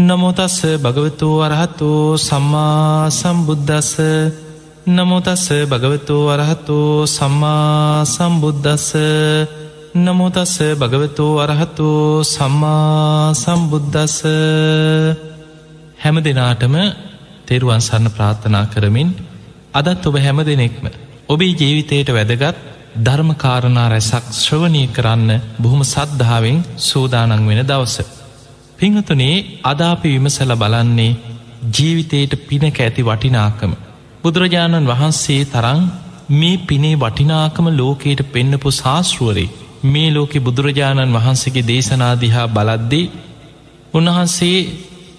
නමුතස්ස භගවතු අරහතු සම්මා සම්බුද්ධස්ස නමුතස්ස භගවතු අරහතු සම්මා සම්බුද්ධස්ස නමුතස්ස භගවතු අරහතු සම්මා සම්බුද්ධස්ස හැම දෙනාටම තෙරුවන් සන්න ප්‍රාර්ථනා කරමින් අදත් ඔබ හැම දෙනෙක්ම ඔබේ ජීවිතයට වැදගත් ධර්මකාරණා රැසක් ශ්‍රවණය කරන්න බොහොම සද්ධාවෙන් සූදානං වෙන දවස. පිංහතුනේ අදාපි විමසල බලන්නේ ජීවිතයට පිනක ඇති වටිනාකම. බුදුරජාණන් වහන්සේ තරං මේ පිනේ වටිනාකම ලෝකයට පෙන්නපු ශාස්ෘුවරේ මේ ලෝකෙ බුදුරජාණන් වහන්සේගේ දේශනාදිහා බලද්දී උන්වහන්සේ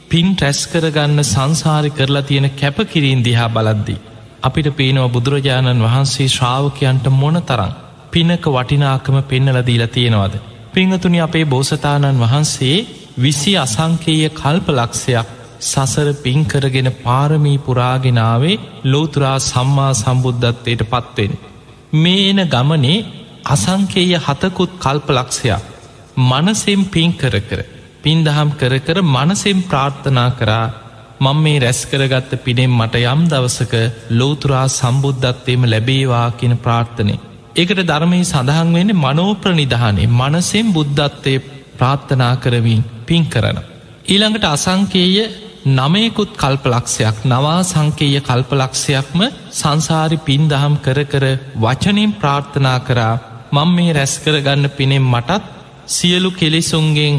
පින් රැස් කරගන්න සංසාරි කරලා තියෙන කැපකිරීන් දිහා බලද්දී. අපිට පේනව බුදුරජාණන් වහන්සේ ශ්‍රාවකයන්ට මොන තරම් පිනක වටිනාකම පෙන්නලදීලා තියෙනවද. පිංහතුනි අපේ බෝසතාණන් වහන්සේ විසි අසංකේය කල්ප ලක්ෂයක් සසර පින්කරගෙන පාරමී පුරාගෙනාවේ ලෝතුරා සම්මා සම්බුද්ධත්වයට පත්වෙන්. මේ එන ගමනේ අසංකේය හතකුත් කල්ප ලක්ෂයක් මනසෙම් පින් කර කර පින්දහම් කර කර මනසෙම් ප්‍රාර්ථනා කරා මං මේ රැස් කරගත්ත පිනෙම් මට යම් දවසක ලෝතුරා සම්බුද්ධත්වයම ලැබේවා කියන ප්‍රාර්ථනය. එකට ධර්මහි සඳහන් වෙන්න මනෝප්‍ර නිධානේ මනසෙම් බුද්ධත්වය ප්‍රාර්ථනා කරමින් පින් කරන. ඊළඟට අසංකේය නමයකුත් කල්පලක්ෂයක් නවා සංකේය කල්පලක්ෂයක්ම සංසාරි පින් දහම් කර කර වචනින් ප්‍රාර්ථනා කරා. මං මේ රැස් කරගන්න පිනෙම් මටත් සියලු කෙලෙසුන්ගෙන්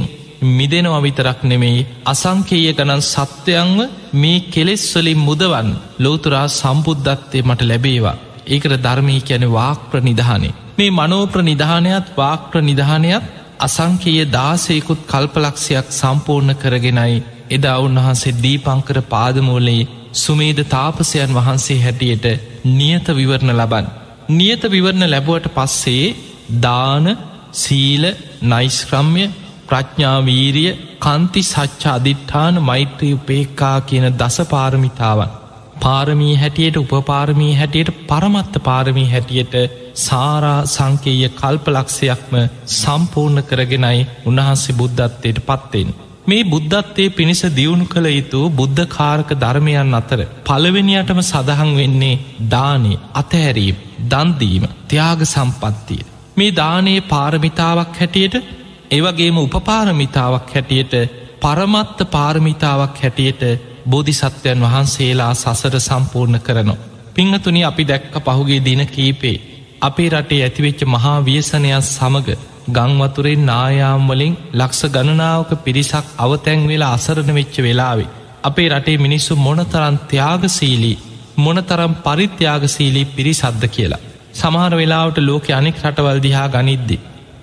මිදෙනව විතරක් නෙමෙයි අසංකේය ගණන් සත්‍යයන්ව මේ කෙලෙස්වලින් මුදවන් ලෝතුරා සම්බුද්ධත්වය මට ලැබේවා. ඒකට ධර්මී කියැන වාක්ප්‍ර නිධානේ මේ මනෝප්‍ර නිධානයත් වාක්ප්‍ර නිධානයත් අසංකේය දාසයකුත් කල්පලක්ෂයක් සම්පූර්ණ කරගෙනයි එදා උන්වහන්සේ දීපංකර පාදමූලයේ සුමේද තාපසයන් වහන්සේ හැටියට නියත විවරණ ලබන්. නියත විවරණ ලැබුවට පස්සේ දාන සීල නයිස්ක්‍රම්ය ප්‍රඥාවීරිය කන්ති සච්ච අධිට්ඨාන මෛත්‍රී උපේක්කා කියන දස පාරමිතාවන්. පාරමී හැටියට උපපාරමී හැටියට පරමත්ත පාරමී හැටියට සාරා සංකේය කල්පලක්ෂයක්ම සම්පූර්ණ කරගෙනයි උන්වහන්සේ බුද්ධත්වයට පත්වෙන්. මේ බුද්ධත්වය පිණිස දියුණු කළ යුතු බුද්ධ කාරක ධර්මයන් අතර පළවෙනියටම සඳහන් වෙන්නේ දානේ අතහැරීම් දන්දීම ත්‍යාග සම්පත්තිය. මේ දානයේ පාරමිතාවක් හැටියට ඒවගේම උපපාරමිතාවක් හැටියට පරමත්ත පාරමිතාවක් හැටියට බෝධිසත්වයන් වහන්සේලා සසර සම්පූර්ණ කරනවා. පිංහතුනි අපි දැක්ක පහුගේ දින කීපේ. අපේ රටේ ඇතිවෙච්ච මහා වියසනයක් සමඟ ගංවතුරෙන් නායාම්වලින් ලක්ෂ ගණනාවක පිරිසක් අවතැන් වෙලා අසරණ වෙච්ච වෙලාවේ. අපේ රටේ මිනිස්සු මොනතරන් ත්‍යාගසීලී මොනතරම් පරිත්‍යාගසීලී පිරිසද්ද කියලා. සමහර වෙලාවට ලෝක අනෙක් රටවල් දිහා ගනිද්දි.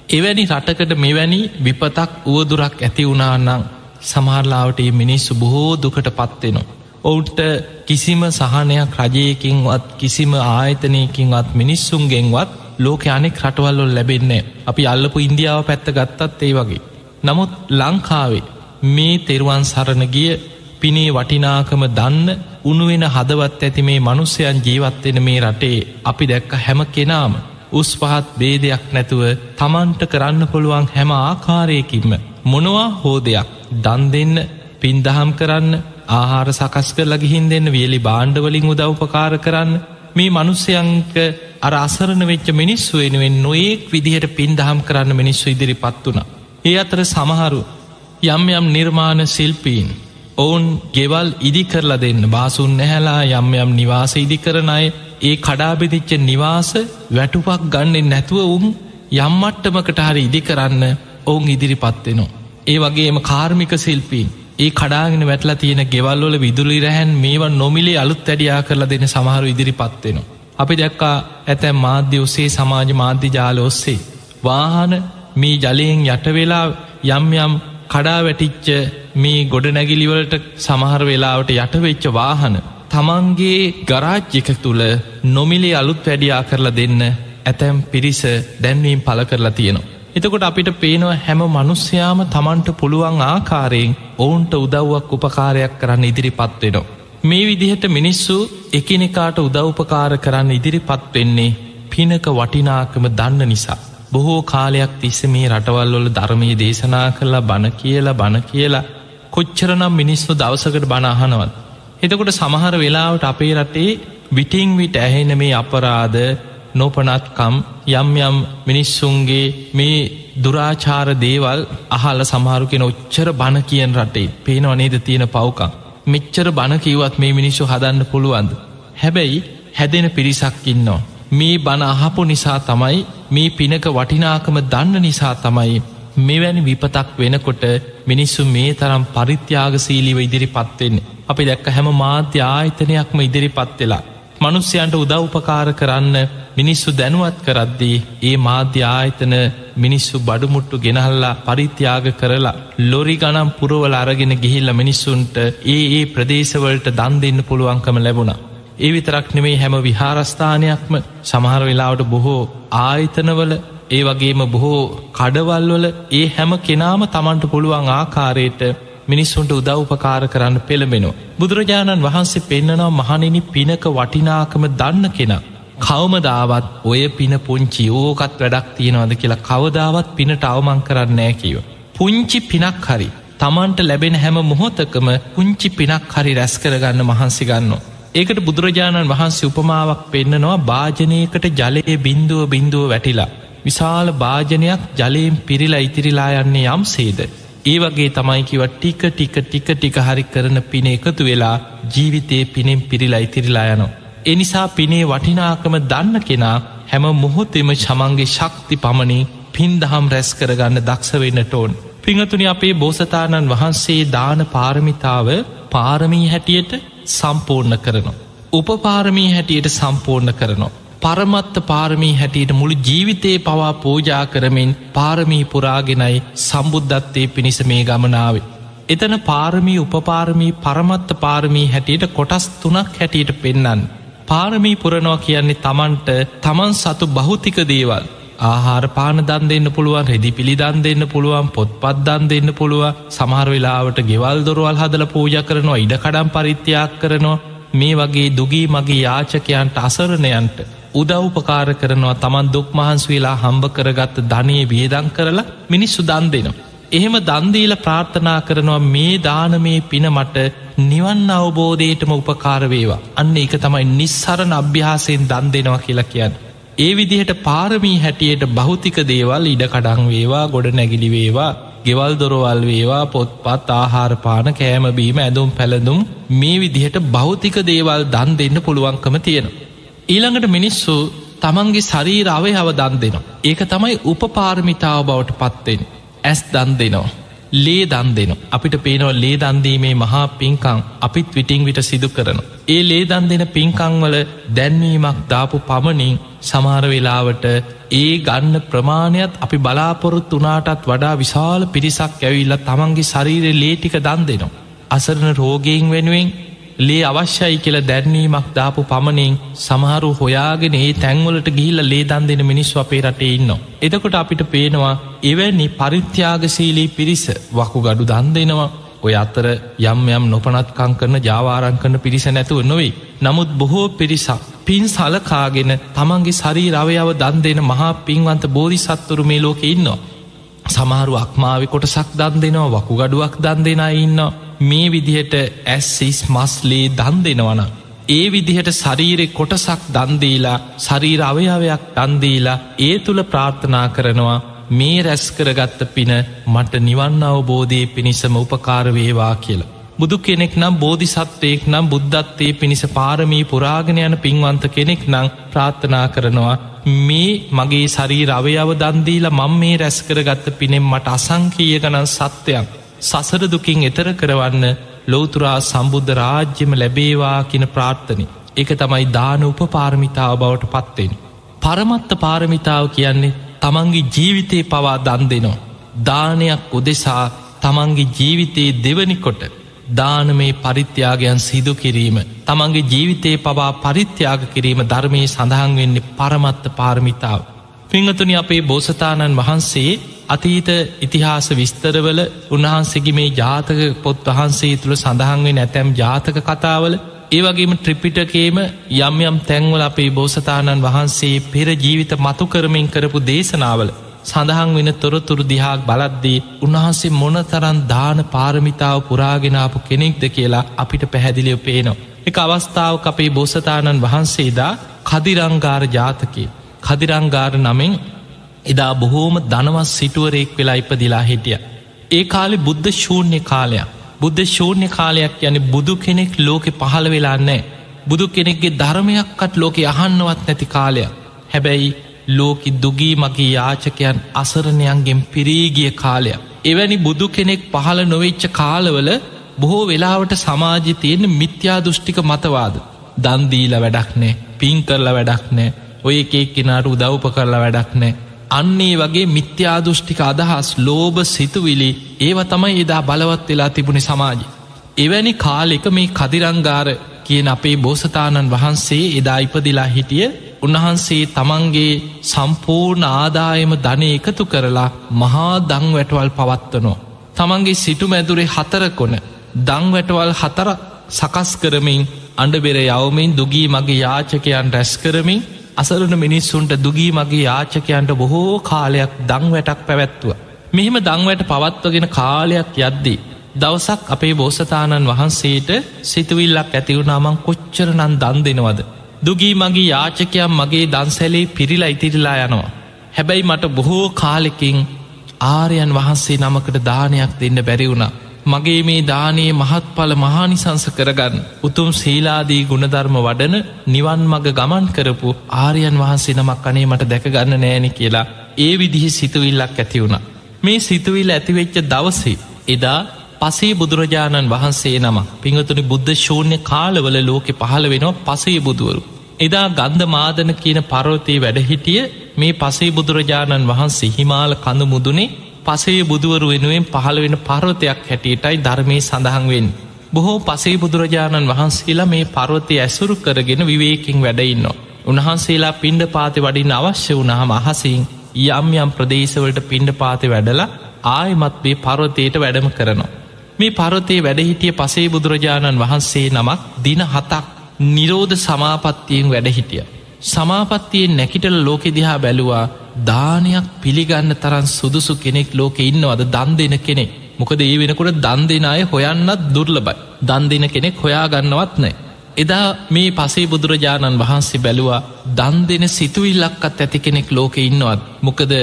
එවැනි රටකට මෙවැනි විපතක් වුවදුරක් ඇති වුණානං සමහරලාවට මිනිස්සු බොහෝ දුකට පත්වෙනවා. ඔවුන්ට කිසිම සහනයක් රජයකින්වත් කිසිම ආයතනයකින්වත් මිනිස්සුන්ගෙන්වත් ලෝක අනෙක් රටවල්ලොල් ලැබෙන්නේ අපි අල්ලපු ඉන්දියාව පැත්ත ගත්තත් ඒ වගේ. නමුත් ලංකාවේ මේ තෙරුවන් සරණ ගිය පිනේ වටිනාකම දන්න උනුවෙන හදවත් ඇති මේ මනුස්සයන් ජීවත්වෙන මේ රටේ අපි දැක්ක හැම කෙනාම උස් පහත් බේදයක් නැතුව තමන්ට කරන්න පුළුවන් හැම ආකාරයකින්ම මොනවා හෝ දෙයක් දන් දෙන්න පින්දහම් කරන්න ආහාර සකස් කරලා ගිහින් දෙන්න වියලි බාණ්ඩවලින් උදව්පකාර කරන්න මේ මනුස්සයංක අර අසරණ වෙච්ච මිනිස්සු වෙනුවෙන් නොඒක් විදිහට පින්දහම් කරන්න මිනිස්සු ඉදිරිපත් වුණ. ඒ අතර සමහරු යම් යම් නිර්මාණ සිල්පීන් ඔවුන් ගෙවල් ඉදි කරලා දෙන්න බාසුන් නැහැලා යම් යම් නිවාස ඉදි කරනයි ඒ කඩාබෙදිච්ච නිවාස වැටුපක් ගන්නෙන් නැතුව උන් යම්මට්ටමකට හරි ඉදි කරන්න ඔවුන් ඉදිරිපත්වෙනවා. ඒ වගේම කාර්මික සිල්පීන් ඒ කඩාගෙන වැටලා තියෙන ගෙවල්වල විදුලි රැහැන් මේවා නොමිලේ අලුත් ඇඩියා කරලා දෙන සමහරු ඉදිරිපත්වෙනවා. අපි දැක්කා ඇතැම් මාධ්‍ය ඔස්සේ සමාජ මාධ්‍ය ජාල ඔස්සේ. වාහන මේ ජලයෙන් යටවෙලා යම් යම් කඩා වැටිච්ච මේ ගොඩනැගිලිවලට සමහර වෙලාවට යටවෙච්ච වාහන තමන්ගේ ගරාජ්ජික තුළ නොමිලේ අලුත් වැඩියා කරලා දෙන්න ඇතැම් පිරිස දැන්වීම් පල කරලා තියෙනවා. එතකොට අපිට පේනව හැම මනුස්්‍යයාම තමන්ට පුළුවන් ආකාරයෙන් ඔවුන්ට උදව්වක් උපකාරයක් කරන්න ඉදිරිපත් වෙනවා. මේ විදිහට මිනිස්සු එකනෙකාට උදව්පකාර කරන්න ඉදිරිපත් වෙන්නේ පිනක වටිනාකම දන්න නිසා. බොහෝ කාලයක් තිස්ස මේ රටවල්වල ධර්මය දේශනා කරලා බණ කියලා බණ කියලා කොච්චරනම් මිනිස්සු දවසකට බණ අහනවත් එතකොට සමහර වෙලාවට අපේ රටේ විටිං විට ඇහෙන මේ අපරාධ නොපනත්කම් යම් යම් මිනිස්සුන්ගේ මේ දුරාචාර දේවල් අහල සමහරු කෙන ඔච්චර බණ කියන් රටේ පේනව නේද තියෙන පවකම්? මෙච්චර බණ කිවත් මේ මිනිස්සු හදන්න පුළුවන්ද? හැබැයි හැදෙන පිරිසක් ඉන්නවා. මේ බණ අහපු නිසා තමයි මේ පිනක වටිනාකම දන්න නිසා තමයි මෙවැනි විපතක් වෙනකොට මිනිස්සු මේ තරම් පරිත්‍යාගසීලිව ඉදිරි පත්වෙන්නේ අපි දැක්ක හැම මාධ්‍ය ආයතනයක්ම ඉදිරි පත්වෙලා මනුස්්‍යයන්ට උදව්පකාර කරන්න මිනිස්සු දැනුවත් කරද්දී ඒ මාධ්‍ය ආයතන මිනිස්සු බඩුමුට්ටු ගෙනහල්ලා පරිත්‍යාග කරලා ලොරි ගනම් පුරවල අරගෙන ගිහිල්ල මිනිස්සුන්ට ඒ ඒ ප්‍රදේශවලට දන් දෙන්න පුළුවන්කම ලැබුණා. ඒ විතරක් නෙමේ හැම විහාරස්ථානයක්ම සමහර වෙලාවට බොහෝ ආයතනවල ඒ වගේම බොහෝ කඩවල්වල ඒ හැම කෙනාම තමන්ට පුළුවන් ආකාරයට මිනිස්සුන්ට උදව්පකාර කරන්න පෙළබෙනවා. බුදුරජාණන් වහන්සේ පෙන්න්නනවා මහනිනි පිනක වටිනාකම දන්න කෙනා. කවමදාවත් ඔය පින පුංචි ඕකත් වැඩක් තියෙනවද කියලා කවදාවත් පිනට අවමං කරන්නෑ කියව. පුංචි පිනක් හරි තමන්ට ලැබෙන හැම මොහොතකම පුංචි පිනක් හරි රැස් කරගන්න මහන්සි ගන්න. ඒකට බුදුරජාණන් වහන්සේ උපමාවක් පෙන්න්නනවා භාජනයකට ජලයේ බින්දුව බින්දුව වැටිලා. විශාල භාජනයක් ජලයෙන් පිරිලා ඉතිරිලා යන්නේ යම් සේද. ඒ වගේ තමයිකිව ටික ටික ටික ටික හරි කරන පින එකතු වෙලා ජීවිතයේ පිනෙන් පිරිලා ඉතිරිලා යනවා. එනිසා පිනේ වටිනාකම දන්න කෙනා හැම මොහොතෙම ශමන්ගේ ශක්ති පමණින් පින්දහම් රැස් කරගන්න දක්ෂ වෙන්නට ඕන්. පිංහතුනි අපේ බෝසතාණන් වහන්සේ දාන පාරමිතාව පාරමී හැටියට සම්පූර්ණ කරනවා. උපපාරමී හැටියට සම්පූර්ණ කරනවා. පරමත්ත පාරමී හැටියට මුළු ජීවිතයේ පවා පූජා කරමින් පාරමී පුරාගෙනයි සම්බුද්ධත්තේ පිණිස මේ ගමනාවේ. එතන පාරමී උපපාරමී පරමත්ත පාරමී හැටියට කොටස් තුනක් හැටියට පෙන්නන්න. පාරමී පුරනවා කියන්නේ තමන්ට තමන් සතු බෞතික දේවල්. ආහාර පාන දන් දෙන්න පුළුවන් රෙදි පිළිදන් දෙන්න පුළුවන් පොත්පත් දන් දෙන්න පුළුව සමහර වෙලාවට ගෙවල් දොරවල් හදල පූජ කරනවා ඉඩකඩම් පරිත්‍යයක් කරනවා. මේ වගේ දුගී මගේ යාචකයන්ට අසරණයන්ට උදව්පකාර කරනවා. තමන් දුක් මහන්සු වෙලා හම්බ කරගත්ත ධනයේ වියදං කරලා මිනිස්සු දන් දෙනවා. එහෙම දන්දීල ප්‍රාර්ථනා කරනවා මේ දානමේ පින මට නිවන් අවබෝධයටම උපකාරවේවා අන්න එක තමයි නිස්සරණ අභ්‍යාසයෙන් දන් දෙනවා කියලා කියන්න. ඒ විදිහට පාරමී හැටියට භෞතික දේවල් ඉඩකඩං වේවා ගොඩ නැගිලි වේවා ගෙවල් දොරවල් වේවා පොත්පත් ආහාරපාන කෑමබීම ඇඳුම් පැළඳුම් මේ විදිහට භෞතික දේවල් දන් දෙන්න පුළුවන්කම තියෙනවා. ඊළඟට මිනිස්සු තමන්ගේ ශරීරාවය හව දන් දෙනවා. ඒක තමයි උපපාරමිතාව බවට පත්වෙන්. ඇස් දන් දෙනවා. ලේ දන් දෙන අපිට පේනව ලේ දන්දීමේ මහා පින්කං අපිත් විටිං විට සිදු කරන. ඒ ලේ දන් දෙන පින්කංවල දැන්වීමක් දාපු පමණින් සමාර වෙලාවට ඒ ගන්න ප්‍රමාණයත් අපි බලාපොරොත් වනාටත් වඩා විශාල පිරිසක් ඇවිල්ල තමන්ගේ ශරීරය ලේටික දන් දෙනවා. අසරණ රෝගයෙන් වෙනුවෙන් ලේ අවශ්‍යයි කියල දැන්වීමක් දාපු පමණින් සමහරු හොයාගෙන ඒ තැන්වලට ගිහිල්ල ලේ දන් දෙන මිනිස්සු අපේ රටේ ඉන්න. එදකොට අපිට පේනවා එවැනි පරිත්‍යාගශීලී පිරිස වකු ගඩු දන් දෙනවා ඔය අතර යම් යම් නොපනත්කං කරන ජාවාරං කරන පිරිස නැතුව නොවෙයි. නමුත් බොහෝ පිරිසක් පින් සලකාගෙන තමන්ගේ සරී රවයාව දන් දෙන මහා පින්වන්ත බෝධි සත්තුරු මේ ලෝක ඉන්නවා. සමහරු අක්මාව කොටසක් දන් දෙනවා වකු ගඩුවක් දන් දෙෙන ඉන්නවා. මේ විදිහට ඇස්සිස් මස්ලේ දන් දෙනවන. ඒ විදිහට ශරීරෙ කොටසක් දන්දීලා ශරීර අවයාවයක් දන්දීලා ඒ තුළ ප්‍රාර්ථනා කරනවා මේ රැස්කරගත්ත පින මට නිවන්න අවබෝධය පිණිසම උපකාරවේවා කියලා. බුදු කෙනෙක් නම් බෝධි සත්වයෙක් නම් බුද්ධත්තේ පිණිස පාරමී පුරාගෙන යන පින්වන්ත කෙනෙක් නං ප්‍රාර්ථනා කරනවා මේ මගේ සරී රවයාව දන්දීලා මං මේ රැස්කරගත්ත පිනෙම් මට අසංකීය ගණන් සත්‍යයක් සසර දුකින් එතර කරවන්න ලෝතුරා සම්බුද්ධ රාජ්‍යම ලැබේවා කියන ප්‍රාර්ථනි. එක තමයි දාන උප පාරමිතාව බවට පත්වෙන්. පරමත්ත පාරමිතාව කියන්නේ තමන්ගේ ජීවිතයේ පවා දන් දෙනවා. දානයක් උදෙසා තමන්ගේ ජීවිතයේ දෙවනිකොට දානමේ පරිත්‍යාගයන් සිදු කිරීම තමන්ගේ ජීවිතයේ පවා පරිත්‍යාග කිරීම ධර්මයේ සඳහන් වෙන්නේ පරමත්ත පාරමිතාව. පිංහතුනි අපේ බෝසතාණන් වහන්සේ අතීත ඉතිහාස විස්තරවල උන්වහන්සේගේ මේ ජාතක පොත් වහන්සේ තුළ සඳහන්වේ නැතැම් ජාතක කතාවල ඒවගේම ට්‍රිපිටකේම යම් යම් තැන්වල අපේ බෝසතාණන් වහන්සේ පෙර ජීවිත මතු කරමින් කරපු දේශනාවල සඳහන් වෙන තොරතුරු දිහාක් බලද්දී උන්වහන්සේ මොන තරන් දාන පාරමිතාව පුරාගෙනාපු කෙනෙක්ද කියලා අපිට පැහැදිලිය පේනවා. එක අවස්ථාවක් අපේ බෝසතාණන් වහන්සේදා කදිරංගාර ජාතකය කදිරංගාර නමෙන් එදා බොහෝම දනවස් සිටුවරෙක් වෙලා ඉපදිලා හිටිය. ඒ කාලෙ බුද්ධ ශූන්‍ය කාලයක් බුද්ධ ශූන්‍ය කාලයක් යන බුදු කෙනෙක් ලෝකෙ පහළ වෙලාන්නෑ බුදු කෙනෙක්ගේ ධර්මයක්කට ලෝකෙ අහන්නවත් නැති කාලයක් හැබැයි ලෝකි දුගී මගේ යාචකයන් අසරණයන්ගෙන් පිරීගිය කාලයක්. එවැනි බුදු කෙනෙක් පහළ නොවෙච්ච කාලවල බොහෝ වෙලාවට සමාජි තියෙන මිත්‍යා දෘෂ්ටික මතවාද. දන්දීල වැඩක් නෑ පින් කරලා වැඩක් නෑ ඔය එකෙක් කෙනාට උදව්ප කරලා වැඩක් නෑ. අන්නේ වගේ මිත්‍යාදෘෂ්ටික අදහස් ලෝබ සිතුවිලි ඒව තමයි එදා බලවත් වෙලා තිබුණි සමාජි. එවැනි කාලෙක මේ කදිරංගාර කියන අපේ බෝසතාණන් වහන්සේ එදා ඉපදිලා හිටිය උන්වහන්සේ තමන්ගේ සම්පූර්ණ ආදායම ධනය එකතු කරලා මහා දං වැටවල් පවත්වනෝ. තමන්ගේ සිටු මැදුරේ හතරකොන දංවැටවල් හතර සකස් කරමින් අඩබෙර යවමින් දුගී මගේ යාචකයන් රැස් කරමින් අසරණ මිනිස්සුන්ට දුගී මගේ යාචකයන්ට බොහෝ කාලයක් දං වැටක් පැවැත්තුව. මෙහෙම දංවැට පවත්වගෙන කාලයක් යද්දී. දවසක් අපේ බෝසතාණන් වහන්සේට සිතුවිල්ලක් ඇතිවුණාමං කොච්චර නන් දන් දෙනවද. දුගී මගේ යාචකයන් මගේ දන්සැලේ පිරිලා ඉතිරිලා යනවා. හැබැයි මට බොහෝ කාලෙකින් ආරයන් වහන්සේ නමකට දානයක් දෙන්න බැරිවුණා. මගේ මේ දානයේ මහත්ඵල මහානිසංස කරගන්න උතුම් සීලාදී ගුණධර්ම වඩන නිවන් මග ගමන් කරපු ආරයන් වහන්සේ නමක් අනේ මට දැකගන්න නෑනෙ කියලා ඒ විදිහි සිතුවිල්ලක් ඇතිවුණ. මේ සිතුවිල් ඇතිවෙච්ච දවසේ එදා පසේ බුදුරජාණන් වහන්සේ නම පිංහතුනි බුද්ධ ශූන්‍ය කාලවල ලෝකෙ පහළ වෙනවා පසේ බුදුවරු. එදා ගන්ධ මාදන කියන පරවතයේ වැඩහිටිය මේ පසේ බුදුරජාණන් වහන්සේ හිමාල කඳ මුදුනේ පසේ බුදුවරු වෙනුවෙන් පහළ වෙන පර්වතයක් හැටියටයි ධර්මය සඳහන්වෙන්. බොහෝ පසේ බුදුරජාණන් වහන්සේලා මේ පර්වතය ඇසුරු කරගෙන විවේකින් වැඩඉන්නවා. උන්වහන්සේලා පිණ්ඩ පාති වඩින් අවශ්‍ය වුණහම අහසින් යම් යම් ප්‍රදේශවලට පිණ්ඩ පාති වැඩලා ආයමත් මේ පර්වතයට වැඩම කරනවා. මේ පරතේ වැඩහිටිය පසේ බුදුරජාණන් වහන්සේ නමක් දින හතක් නිරෝධ සමාපත්තියෙන් වැඩහිටිය. සමාපත්තියෙන් නැකිටල ලෝකෙ දිහා බැලුවා දානයක් පිළිගන්න තරන් සුදුසු කෙනෙක් ලෝකෙ ඉන්නවද දන් දෙන කෙනෙක් මොකද ඒ වෙනකොට දන් දෙන අය හොයන්නත් දුර්ලබයි දන් දෙන කෙනෙක් හොයාගන්නවත් නෑ. එදා මේ පසේ බුදුරජාණන් වහන්සේ බැලුවා දන් දෙන සිතුවිල්ලක්කත් ඇති කෙනෙක් ලෝකෙ ඉන්නවත් මොකද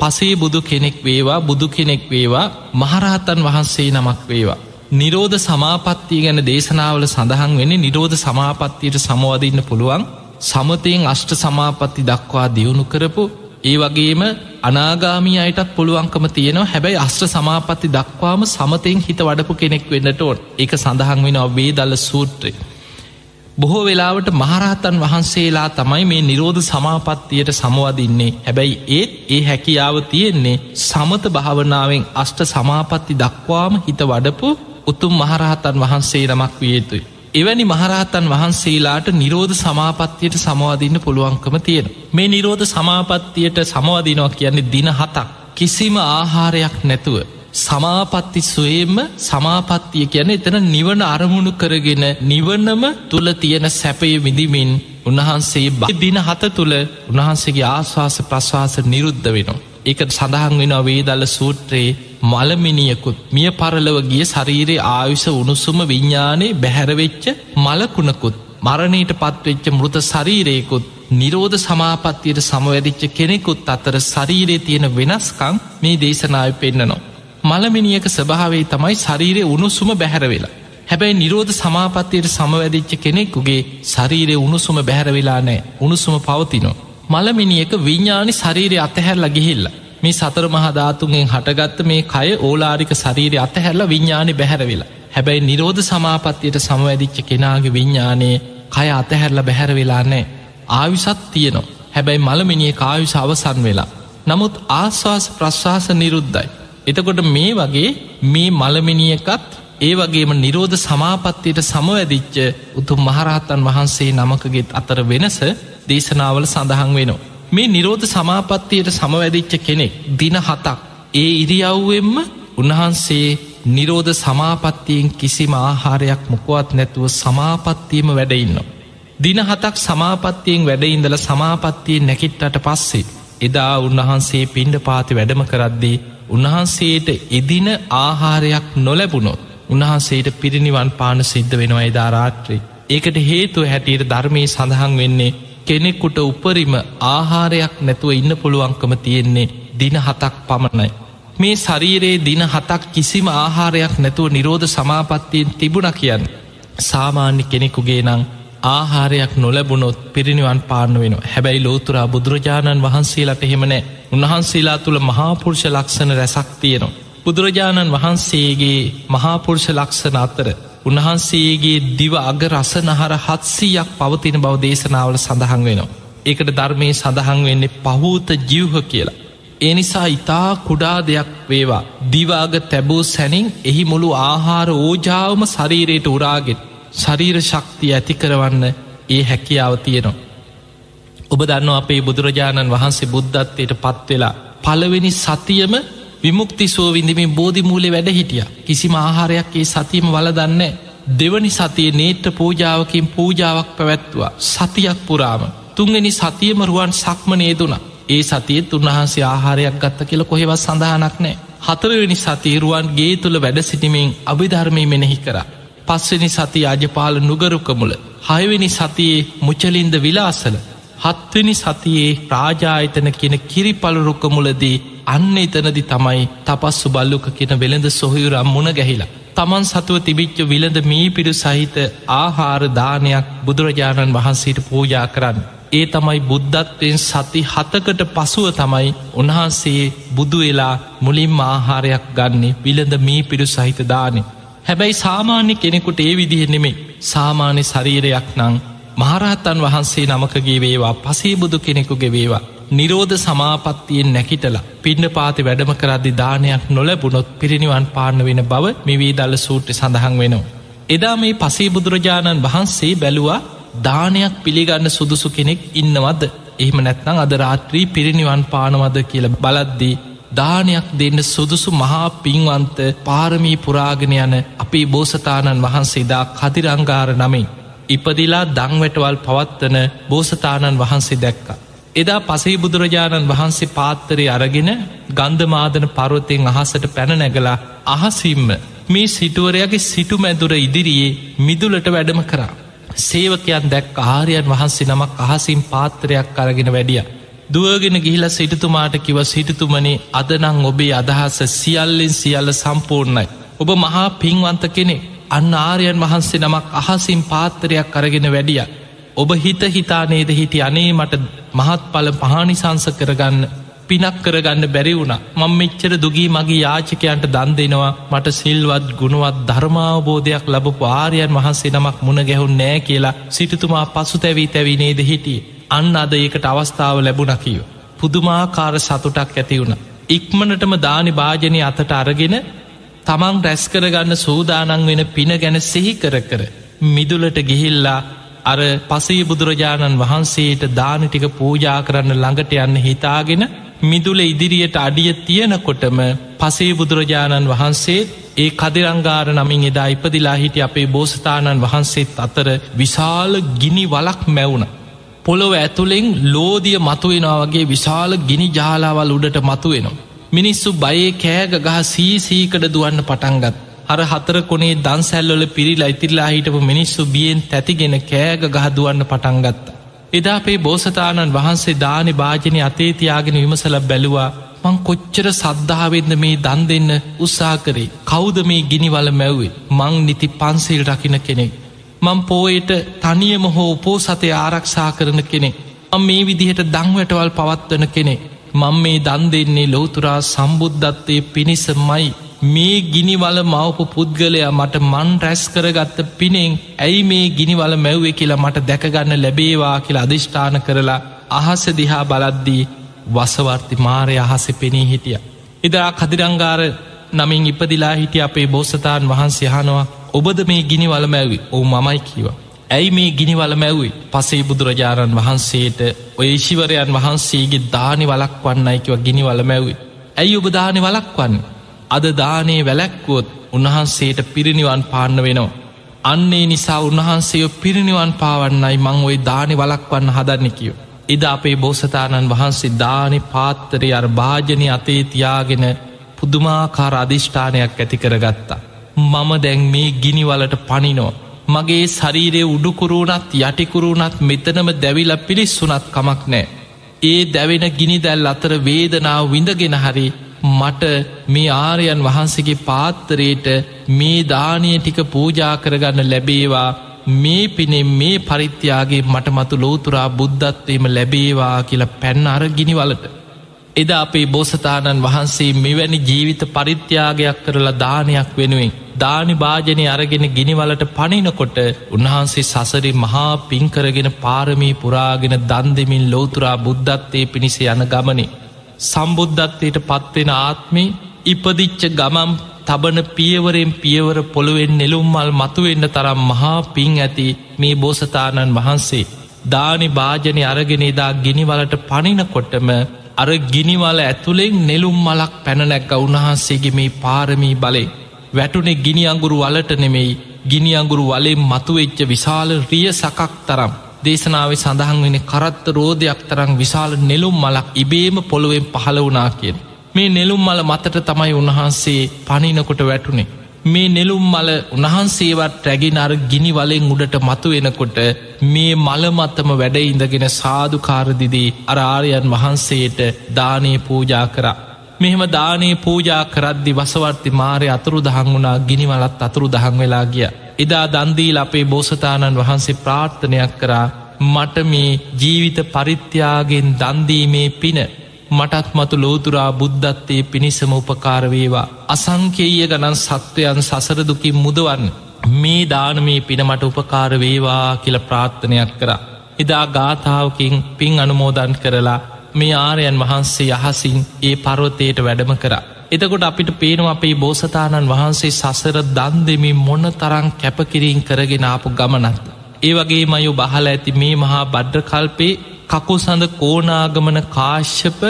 පසේ බුදු කෙනෙක් වේවා බුදු කෙනෙක් වේවා මහරහතන් වහන්සේ නමක් වේවා. නිරෝධ සමාපත්තිය ගැන දේශනාවල සඳහන් වෙන නිරෝධ සමාපත්තියට සමවදන්න පුළුවන් සමතයෙන් අෂ්ට සමාපත්ති දක්වා දියුණු කරපු ඒ වගේම අනාගාමී අයටත් පුළුවන්කම තියෙනවා හැබැයි අස්ත්‍ර සමාපත්ති දක්වාම සමතයෙන් හිත වඩපු කෙනෙක් වෙන්නට ඕන් එක සඳහන් වෙන වේ දල්ල සූත්‍රය. බොහෝ වෙලාවට මහරහතන් වහන්සේලා තමයි මේ නිරෝධ සමාපත්තියට සමවදින්නේ හැබැයි ඒත් ඒ හැකියාව තියෙන්නේ සමත භාවනාවෙන් අෂ්ට සමාපත්ති දක්වාම හිත වඩපු උතුම් මහරහතන් වහන්සේ නමක් වියයුතුයි. එවැනි මහරහතන් වහන්සේලාට නිරෝධ සමාපත්තියට සමවාදින්න පුළුවන්කම තියෙන. මේ නිරෝධ සමාපත්තියට සමවදිනවා කියන්නේ දින හතක් කිසිම ආහාරයක් නැතුව සමාපත්ති සුවේම සමාපත්තිය කියන එතන නිවන අරමුණු කරගෙන නිවනම තුළ තියෙන සැපය විඳිමින් උන්වහන්සේ බ දින හත තුළ උන්වහන්සේගේ ආශවාස ප්‍රශ්වාස නිරුද්ධ වෙනවා. එක සඳහන් වෙන වේදල්ල සූත්‍රයේ මළමිනියකුත් මිය පරලව ගිය ශරීරයේ ආයුෂ උණුසුම විඤ්ඥානයේ බැහැරවෙච්ච මලකුණකුත් මරණයට පත්වෙච්ච මෘත ශරීරයකුත් නිරෝධ සමාපත්තියට සමවැදිච්ච කෙනෙකුත් අතර ශරීරයේ තියෙන වෙනස්කං මේ දේශනාව පෙන්න්නනවා. මළමිනිියක ස්භාවේ තමයි ශරීරය උණුසුම බැහැරවෙලා. හැබැයි නිරෝධ සමාපත්තියට සමවැදිච්ච කෙනෙක්කුගේ ශරීරය උණුසුම බැහැරවෙලා නෑ උණුසුම පවතිනෝ. මළමිනිියක විඤ්ඥානි ශරීරය අතහැරල ගිහිල්ල. මේ සතර මහධාතුන්ගෙන් හටගත්ත මේ කය ඕලාරික ශරීරය අතහැරල විඤ්ඥානි බැහැරවෙලා. හැබැයි නිරෝධ සමාපත්තියට සමවැදිච්ච කෙනාගේ විඤ්ඥානයේ කය අතහැරල බැහැරවෙලා නෑ. ආවිසත් තියනවා. හැබැයි මළමිනිිය කායුෂ අවසන් වෙලා. නමුත් ආශවාස ප්‍රශ්වාස නිරුද්ධයි. එතකොට මේ වගේ මේ මළමිනිියකත් ඒ වගේම නිරෝධ සමාපත්තියට සමවැදිච්ච උතුම් මහරහතන් වහන්සේ නමකගෙත් අතර වෙනස දේශනාවල සඳහන් වෙනවා. මේ නිරෝධ සමාපත්තියට සමවැදිච්ච කෙනෙක් දින හතක් ඒ ඉරියව්වෙන්ම උන්වහන්සේ නිරෝධ සමාපත්තියෙන් කිසිම ආහාරයක් මොකුවත් නැතුව සමාපත්තියම වැඩඉන්න. දින හතක් සමාපත්තියෙන් වැඩඉඳල සමාපත්තියෙන් නැකිට්ටට පස්සේ එදා උන්වහන්සේ පිණ්ඩ පාති වැඩම කරද්දී උන්වහන්සේට එදින ආහාරයක් නොලැබුණොත් උන්වහන්සේට පිරිනිවන් පාන සිද්ධ වෙනවා එදා රාත්‍රී. ඒකට හේතුව හැටියට ධර්මය සඳහන් වෙන්නේ කෙනෙකුට උපරිම ආහාරයක් නැතුව ඉන්න පුළුවන්කම තියෙන්නේ දින හතක් පමණයි. මේ ශරීරයේ දින හතක් කිසිම ආහාරයක් නැතුව නිරෝධ සමාපත්තියෙන් තිබුණ කියන්න. සාමාන්‍ය කෙනෙකුගේ නං ආහාරයක් නොලැබුණොත් පිරිනිවන් පාන්න වෙන හැබැයි ලෝතුරා බුදුරජාණන් වහන්සේලට එහෙමනෑ උන්වහන්සේලා තුළ මහාපුරුෂ ලක්ෂණ රැසක් තියෙනවා. බුදුරජාණන් වහන්සේගේ මහාපුරුෂ ලක්ෂණ අතර උන්වහන්සේගේ දිව අග රසනහර හත්සීයක් පවතින බව දේශනාවල සඳහන් වෙනවා. ඒකට ධර්මය සඳහන් වෙන්නේ පහූත ජිව්හ කියලා. ඒ නිසා ඉතා කුඩා දෙයක් වේවා දිවාග තැබූ සැනින් එහි මුළු ආහාර ඕජාවම ශරීරයට උරාගෙත් ශරීර ශක්තිය ඇති කරවන්න ඒ හැකියාව තියෙනවා. ඔබ දන්න අපේ බුදුරජාණන් වහන්සේ බුද්ධත්වයට පත්වෙලා පළවෙනි සතියම විමුක්ති සෝවිඳමින් බෝධිමූලේ වැඩ හිටිය. කිසිම ආහාරයක් ඒ සතියම වල දන්න දෙවනි සතිය නේට්‍ර පූජාවකින් පූජාවක් පැවැත්තුවා. සතියක් පුරාම. තුන්ගනි සතියම රුවන් සක්ම නේදුනා ඒ සතියත් උන්වහන්සේ ආහාරයක් ගත්ත කියල කොහෙවත් සඳහනක් නෑ හතරවෙනි සතීරුවන් ගේ තුළ වැඩ සිටිමින් අභිධර්මය මෙනෙහි කර. පස්වෙනි සති අජපාල නුගරුකමුල හයවෙනි සතියේ මුචලින්ද විලාසල. හත්වෙනි සතියේ ප්‍රාජායතන කියන කිරි පලුරුක්කමුලදී අන්න එතනදි තමයි තපස්සු බල්ලුක කියන වෙළඳ සොහයුරම් මුණ ගැහිලා. තමන් සතුව තිබිච්ච විලඳ මී පිඩු සහිත ආහාර දානයක් බුදුරජාණන් වහන්සේට පූජා කරන්න. ඒ තමයි බුද්ධත්වයෙන් සති හතකට පසුව තමයි උන්වහන්සේ බුදු වෙලා මුලින්ම ආහාරයක් ගන්නේ විලඳ මී පිඩු සහිත දානෙ. හැබැයි සාමාන්‍ය කෙනෙකුට ඒ විදිහ නෙමේ සාමාන්‍ය ශරීරයක් නං මහරහත්තන් වහන්සේ නමකගේ වේවා පසේ බුදු කෙනෙකුගේ වේවා නිරෝධ සමාපත්තියෙන් නැකිටලා පින්න පාති වැඩම කරදදි දානයක් නොලැබුණොත් පිරිනිවන් පාන්න වෙන බව මෙවී දල්ල සූට්‍ර සඳහන් වෙනවා. එදා මේ පසේ බුදුරජාණන් වහන්සේ බැලුවා දානයක් පිළිගන්න සුදුසු කෙනෙක් ඉන්නවද එහෙම නැත්නම් අද රාත්‍රී පිරිනිවන් පානවද කියල බලද්දී දානයක් දෙන්න සුදුසු මහා පින්වන්ත පාරමී පුරාගෙන යන අපේ බෝසතාණන් වහන්සේදා කදිරංගාර නමින් ඉපදිලා දංවැටවල් පවත්වන බෝසතාණන් වහන්සේ දැක්ක. එදා පසේ බුදුරජාණන් වහන්සේ පාත්තරය අරගෙන ගන්ධමාදන පරවතයෙන් අහසට පැන නැගලා අහසිම්ම මේ සිටුවරයාගේ සිටු මැදුර ඉදිරියේ මිදුලට වැඩම කරා. සේවකයන් දැක් ආරයන් වහන්සේ නමක් අහසිම් පාත්තරයක් අරගෙන වැඩිය. දුවගෙන ගිහිල සිටතුමාට කිව සිටතුමනේ අදනං ඔබේ අදහස සියල්ලෙන් සියල්ල සම්පූර්ණයි. ඔබ මහා පින්වන්ත කෙනෙ අන්න ආරයන් වහන්සේ නමක් අහසිම් පාත්තරයක් අරගෙන වැඩිය. ඔබ හිත හිතානේද හිටි අනේ මට මහත් පල පහනිසංස කරගන්න පිනක් කරගන්න බැරි වුණ මං මෙච්චර දුගී මගේ යාචකයන්ට දන් දෙනවා මට සිල්වත් ගුණුවත් ධර්මාවබෝධයක් ලබපු ආරයන් වහන්සේ නමක් මුණ ගැහුන් නෑ කියලා සිටතුමා පසු තැවී තැවිනේද හිටිය අන්න අද ඒකට අවස්ථාව ලැබුණකිව. පුදුමාකාර සතුටක් ඇති වුණ. ඉක්මනටම දානි භාජනය අතට අරගෙන තමන් රැස් කරගන්න සූදානන් වෙන පින ගැන සිහි කර කර මිදුලට ගිහිල්ලා අර පසේ බුදුරජාණන් වහන්සේට දානටික පූජා කරන්න ළඟට යන්න හිතාගෙන මිදුල ඉදිරියට අඩිය තියෙනකොටම පසේ බුදුරජාණන් වහන්සේ ඒ කදිරංගාර නමින් එදා ඉපදිලා හිටි අපේ බෝසතාණන් වහන්සේත් අතර විශාල ගිනි වලක් මැවුණ. පොළොව ඇතුළෙන් ලෝදිය මතුවෙනවා වගේ විශාල ගිනි ජාලාවල් උඩට මතුවෙනවා. මිනිස්සු බයේ කෑග ගහ සීසීකට දුවන්න පටන්ගත්. අර හතර කොනේ දන්සැල්ලොල පිරිලා ඉතිරලා හිටපු මිනිස්සු බියෙන් තැතිගෙන කෑග ගහදුවන්න පටන්ගත්ත. එදා අපේ බෝසතාණන් වහන්සේ දානෙ භාජනය අතේතියාගෙන විමසල බැලුවා මං කොච්චර සද්ධාවෙන්ද මේ දන් දෙන්න උත්සා කරේ කෞද මේ ගිනිවල මැව්වේ මං නිති පන්සිල් රකින කෙනෙක්. මං පෝයට තනියම හෝ උපෝ සතය ආරක්ෂා කරන කෙනෙක්. අම් මේ විදිහට දංවැටවල් පවත්වන කෙනෙක්. මං මේ දන් දෙන්නේ ලෝතුරා සම්බුද්ධත්වය පිණිසමයි මේ ගිනිවල මවපු පුද්ගලයා මට මන් රැස් කරගත්ත පිනෙන් ඇයි මේ ගිනිවල මැව්වෙ කියලා මට දැකගන්න ලැබේවා කියලා අධිෂ්ඨාන කරලා අහස දිහා බලද්දී වසවර්ති මාරය අහස පෙනී හිටිය. එදා කදිරංගාර නමින් ඉපදිලා හිටිය අපේ බෝසතාන් වහන්සේ හනවා ඔබද මේ ගිනිවල මැවි ඔවු මමයි කිවා. ඇයි මේ ගිනිවල මැව්යි පසේ බුදුරජාණන් වහන්සේට ඔය ශිවරයන් වහන්සේගේ දානි වලක් වන්නයිකිව ගිනිවල මැව්යි. ඇයි ඔබ දානි වලක් වන්නේ අද දානේ වැලැක්වොත් උන්වහන්සේට පිරිනිවන් පාන්න වෙනවා. අන්නේ නිසා උන්වහන්සේය පිරිනිවන් පාවන්නයි මං ඔයි දානි වලක්වන්න හදන්න කියෝ. එද අපේ බෝසතාණන් වහන්සේ දානෙ පාත්තරය අර භාජනය අතේ තියාගෙන පුදුමාකාර අධිෂ්ඨානයක් ඇති කරගත්තා. මම දැන් මේ ගිනිවලට පනිනෝ. මගේ ශරීරය උඩුකුරුණත් යටිකුරුණත් මෙතනම දැවිල පිළිස්සුනත් කමක් නෑ. ඒ දැවෙන ගිනි දැල් අතර වේදනාව විඳගෙන හරි මට මේ ආරයන් වහන්සේගේ පාත්තරයට මේ දානය ටික පූජා කරගන්න ලැබේවා මේ පිනේ මේ පරිත්‍යයාගේ මට මතු ලෝතුරා බුද්ධත්වයම ලැබේවා කියලා පැන්න අර ගිනිවලට. එදා අපේ බෝසතාණන් වහන්සේ මෙවැනි ජීවිත පරිත්‍යාගයක් කරලා දානයක් වෙනුවෙන් දානි භාජනය අරගෙන ගිනිවලට පනිනකොට උන්වහන්සේ සසරි මහා පින්කරගෙන පාරමී පුරාගෙන දන්දෙමින් ලෝතුරා බුද්ධත්වය පිණිස යන ගමනේ. සම්බුද්ධත්වයට පත්වෙන ආත්මේ ඉපදිච්ච ගමම් තබන පියවරෙන් පියවර පොළුවෙන් නෙළුම්මල් මතුවෙන්න තරම් මහා පින් ඇති මේ බෝසතාණන් වහන්සේ. දානි භාජනය අරගෙනේදා ගිනිවලට පනිනකොටම අර ගිනිවල ඇතුළෙන් නෙළුම් මලක් පැනනැක්ක උන්වහන්සේගේ මේ පාරමී බලේ. වැටුනේ ගිනි අඟුරු වලට නෙමෙයි ගිනි අඟුරු වලෙන් මතුවෙච්ච විශාල රිය සකක් තරම්. දේශනාවේ සඳහන් වෙන කරත්ත රෝධයක් තරම් විශාල නෙළුම් මලක් ඉබේම පොළුවෙන් පහළ වනා කියෙන්. මේ නෙළුම් මල මතට තමයි උන්වහන්සේ පනිනකොට වැටුනේ. මේ නෙළුම් මල උන්හන්සේවත් රැගෙන අර ගිනි වලෙන් උඩට මතු වෙනකොට මේ මළමත්තම වැඩ ඉඳගෙන සාධකාරදිදී අරාරයන් වහන්සේට දානය පූජා කරා. මෙහෙම දානයේ පූජා කරද්දි වසවර්ති මාරය අතුරු දහං වුණා ගිනිවලත් අතුරු දහං වෙලා ගිය. එදා දන්දීල අපේ බෝසතාණන් වහන්සේ ප්‍රාර්ථනයක් කරා මට මේ ජීවිත පරිත්‍යාගෙන් දන්දීමේ පින මටත් මතු ලෝතුරා බුද්ධත්තේ පිණිසම උපකාරවේවා. අසංකේය ගණන් සත්වයන් සසරදුකින් මුදවන්න. මේ දානමේ පිනමට උපකාරවේවා කියල ප්‍රාර්ථනයක් කර. එදා ගාථාවකින් පින් අනුමෝදන් කරලා මේ ආරයන් වහන්සේ යහසින් ඒ පරවතයට වැඩම කර. එතකොට අපිට පේනවා අපේ බෝසතාණන් වහන්සේ සසර දන් දෙමින් මොන්න තරං කැපකිරීන් කරගෙන ආපු ගමනත්. ඒ වගේ මයු බහල ඇති මේ මහා බඩ්ඩ කල්පේ කකු සඳ කෝනාගමන කාශ්‍යප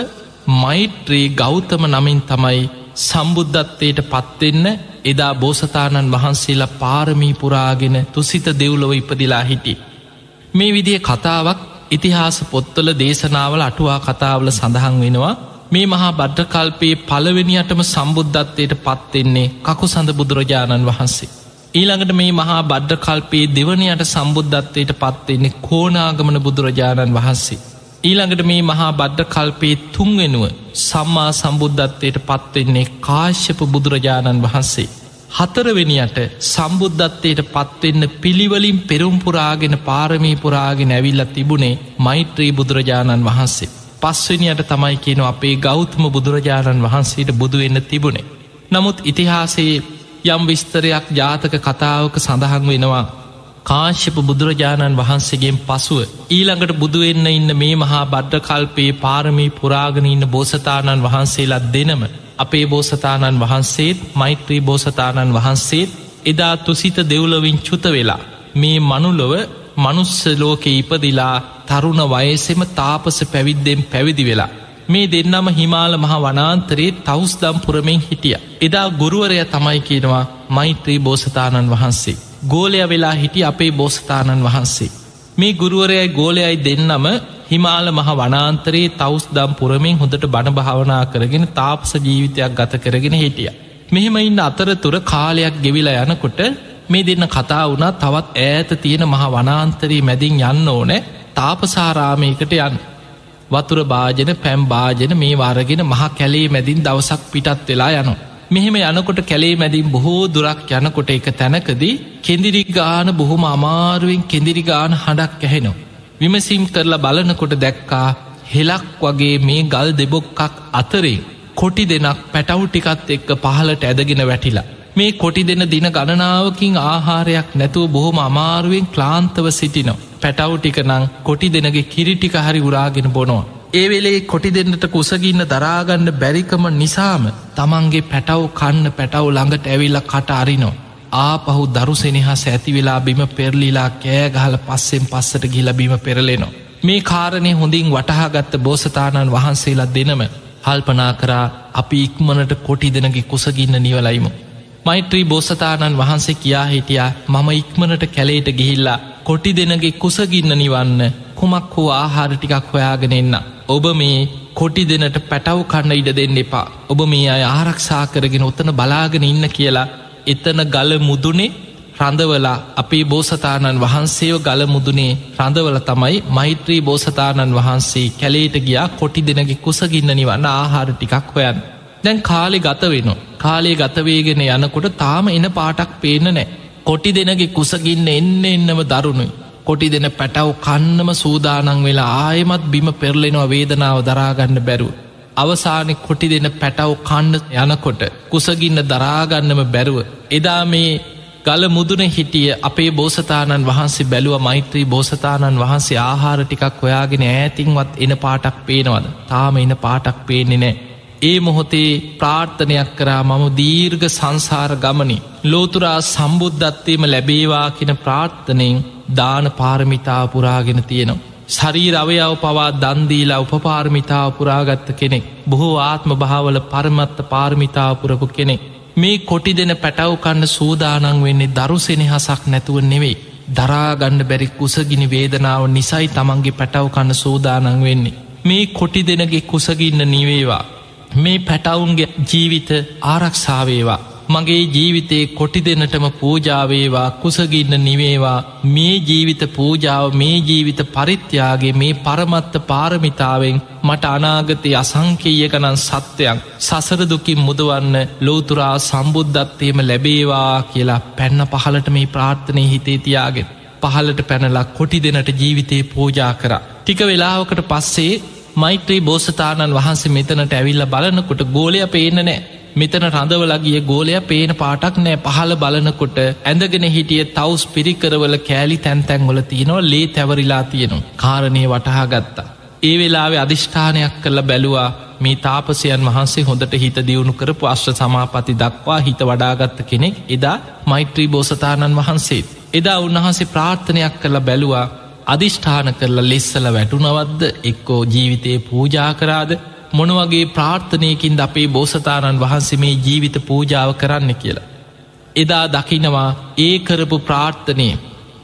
මෛත්‍රී ගෞතම නමින් තමයි සම්බුද්ධත්වයට පත්වෙන්න එදා බෝසතාණන් වහන්සේලා පාරමී පුරාගෙන තුසිත දෙව්ලොව ඉපදිලා හිටි. මේ විදිහ කතාවක් ඉතිහාස පොත්තල දේශනාවල අටුවා කතාවල සඳහන් වෙනවා මේ මහා බඩ්ඩකල්පයේ පළවෙනියටම සම්බුද්ධත්වයට පත්වෙන්නේ කකු සඳ බුදුරජාණන් වහන්සේ. ඊළඟට මේ මහා බද්ධ කල්පයේ දෙවනයට සම්බුද්ධත්වයට පත්වෙන්නේ කෝනාගමන බුදුරජාණන් වහන්සේ. ඊළඟට මේ මහා බද්ධ කල්පයේ තුන්වෙනුව සම්මා සම්බුද්ධත්වයට පත්වෙන්නේ කාශ්‍යප බුදුරජාණන් වහන්සේ. හතරවෙනියට සම්බුද්ධත්වයට පත්වෙන්න පිළිවලින් පෙරුම්පුරාගෙන පාරමී පුරාගෙන ඇවිල්ල තිබුණේ මෛත්‍රී බුදුරජාණන් වහන්සේ. පස්වනියට තමයි කියන අපේ ගෞතම බුදුරජාණන් වහන්සේට බුදුවෙන්න තිබුණේ. නමුත් ඉතිහාසයේ යම් විස්තරයක් ජාතක කතාවක සඳහන් වෙනවා කාශ්‍යප බුදුරජාණන් වහන්සේගෙන් පසුව ඊළඟට බුදුවෙන්න ඉන්න මේ මහා බද්ධ කල්පයේ පාරමී පුරාගෙන ඉන්න බෝසතාණන් වහන්සේලත් දෙනම අපේ බෝසතාණන් වහන්සේත් මෛත්‍රී බෝසතාණන් වහන්සේත් එදා තුසිත දෙව්ලවින් චුත වෙලා මේ මනුලොව මනුස්සලෝකෙ ඉපදිලා තරුණ වයසෙම තාපස පැවිද්දෙන් පැවිදි වෙලා මේ දෙන්නම හිමාල මහ වනාන්තරයේ තවුස්දම් පුරමින් හිටිය. එදා ගුරුවරය තමයි කියනවා මෛත්‍රී බෝසතාණන් වහන්සේ. ගෝලය වෙලා හිටි අපේ බෝසතාණන් වහන්සේ. මේ ගුරුවරයයි ගෝලයයි දෙන්නම හිමාල මහ වනාන්තරයේ තවුස්දම් පුරමින් හොඳට බණ භාවනා කරගෙන තාපස ජීවිතයක් ගත කරගෙන හිටිය. මෙහෙම ඉන්න අතරතුර කාලයක් ගෙවිලා යනකොට මේ දෙන්න කතා වුණා තවත් ඈත තියෙන මහ වනාන්තරී මැදින් යන්න ඕනෑ තාපසාරාමයකට යන්න. වතුර භාජන පැම් භාජන මේ වාරගෙන මහ කැලේ මැදින් දවසක් පිටත් වෙලා යනවා. මෙහෙම යනකොට කැලේ මැදින් බොහෝ දුරක් යනකොට එක තැනකදී කෙදිරි ගාන බොහොම අමාරුවෙන් කෙදිරි ගාන හඬක් ඇහෙනවා. විමසිම් කරලා බලනකොට දැක්කා හෙලක් වගේ මේ ගල් දෙබොක්කක් අතරේ කොටි දෙනක් පැටව් ටිකත් එක්ක පහලට ඇදගෙන වැටිලා. මේ කොටි දෙන දින ගණනාවකින් ආහාරයක් නැතුව බොහොම අමාරුවෙන් ක්ලාන්තව සිටිනවා. පැටව් ටික නං කොටි දෙනගේ කිරිටික හරි උරාගෙන බොනවා. ඒ වෙලේ කොටි දෙන්නට කුසගින්න දරාගන්න බැරිකම නිසාම තමන්ගේ පැටව් කන්න පැටව් ළඟට ඇවිල්ල කට අරිනෝ. ආපහු දරු සෙනහස් ඇති වෙලා බිම පෙරලිලා කෑගහල පස්සෙන් පස්සට ගිල බිම පෙරලෙනවා. මේ කාරණය හොඳින් වටහාගත්ත බෝසතාණන් වහන්සේලා දෙනම හල්පනා කරා අපි ඉක්මනට කොටි දෙනගේ කුසගින්න නිවලයිමු. මෛත්‍රී බෝසතාණන් වහන්සේ කියා හිටියා මම ඉක්මනට කැලේට ගිහිල්ලා කොටි දෙනගේ කුසගින්න නිවන්න කුමක් හෝ ආහාර ටිකක් හොයාගෙන එන්න. ඔබ මේ කොටි දෙනට පැටව් කන්න ඉඩ දෙන්න එපා. ඔබ මේ අය ආරක්ෂා කරගෙන ඔතන බලාගෙන ඉන්න කියලා එතන ගල මුදුනේ රඳවලා අපේ බෝසතාණන් වහන්සේෝ ගල මුදුනේ රඳවල තමයි මෛත්‍රී බෝසතාණන් වහන්සේ කැලේට ගියා කොටි දෙනගේ කුසගින්න නිවන්න ආහාර ටිකක් හොයන්. දැන් කාලෙ ගත වෙන. කාලේ ගතවේගෙන යනකොට තාම එන පාටක් පේන නෑ. කොටි දෙනගේ කුසගින්න එන්න එන්නම දරුණුයි. කොටි දෙන පැටව් කන්නම සූදානං වෙලා ආයමත් බිම පෙරලෙනවා වේදනාව දරාගන්න බැරුව. අවසානෙ කොටි දෙන පැටව් කණ්ඩ යනකොට කුසගින්න දරාගන්නම බැරුව. එදා මේ ගල මුදුන හිටිය අපේ බෝසතාණන් වහන්සේ බැලුව මෛත්‍රී බෝසතාණන් වහන්සේ ආහාර ටිකක් ඔයාගෙන ඈතින්වත් එන පාටක් පේනවද තාම එන පාටක් පේනෙ නෑ. ඒ මොහොතේ ප්‍රාර්ථනයක් කරා මම දීර්ග සංසාර ගමනි. ලෝතුරා සම්බුද්ධත්වයම ලැබේවා කියෙන ප්‍රාර්ථනයෙන් දාන පාරමිතාව පුරාගෙන තියෙනවා. ශරීර අවයාව පවා දන්දීලා උපපාර්මිතාව පුරාගත්ත කෙනෙක්. බොහෝ ආත්ම භාවල පරමත්ත පාර්මිතාව පුරපු කෙනෙක්. මේ කොටි දෙන පැටව් කන්න සූදානං වෙන්නේ දරුසෙනෙ හසක් නැතුව නෙවෙයි. දරාගණ්ඩ බැරි කුසගිනි වේදනාව නිසයි තමන්ගේ පැටව් කන්න සූදානං වෙන්නේ. මේ කොටි දෙනගේ කුසගින්න නිවේවා. මේ පැටවුන්ගේ ජීවිත ආරක්ෂාවේවා මගේ ජීවිතයේ කොටි දෙනටම පූජාවේවා කුසගින්න නිවේවා. මේ ජීවිත පූජාව මේ ජීවිත පරිත්‍යයාගේ මේ පරමත්ත පාරමිතාවෙන් මට අනාගතය අසංකීය ගනන් සත්‍යයක් සසරදුකින් මුදවන්න ලෝතුරා සම්බුද්ධත්වයම ලැබේවා කියලා පැන්න පහලට මේ ප්‍රාර්ථනය හිතේ තියාගෙන පහලට පැනලක් කොටි දෙනට ජීවිතය පූජා කර. ටික වෙලාවකට පස්සේ මෛත්‍රී බෝසතාණන් වහන්සේ මෙතනට ඇවිල්ල බලනකොට ගෝලය පේන නෑ මෙතන රඳවලගිය ගෝලය පේන පාටක් නෑ පහල බලනකොට ඇඳගෙන හිටිය තවස් පිරිකරවල කෑලි තැන්තැන්වල තියෙනවා ලේ තැවරිලා තියෙනවා කාරණය වටහා ගත්තා. ඒ වෙලාවෙ අධිෂ්ඨානයක් කරල බැලුවා මේ තාපසයන් වහන්සේ හොඳට හිත දියුණු කරපු අශ්්‍ර සමාපති දක්වා හිත වඩාගත්ත කෙනෙක් එදා මෛත්‍රී බෝසතාණන් වහන්සේත්. එදා උන්වහන්සේ ප්‍රාර්ථනයක් කරලා බැලුවා අධිෂ්ඨාන කරලා ලෙස්සල වැටුනවද්ද එක්කෝ ජීවිතයේ පූජා කරාද? මොනවගේ ප්‍රාර්ථනයකින් අපේ බෝසතාණන් වහන්සේ මේ ජීවිත පූජාව කරන්න කියලා. එදා දකිනවා ඒ කරපු ප්‍රාර්ථනය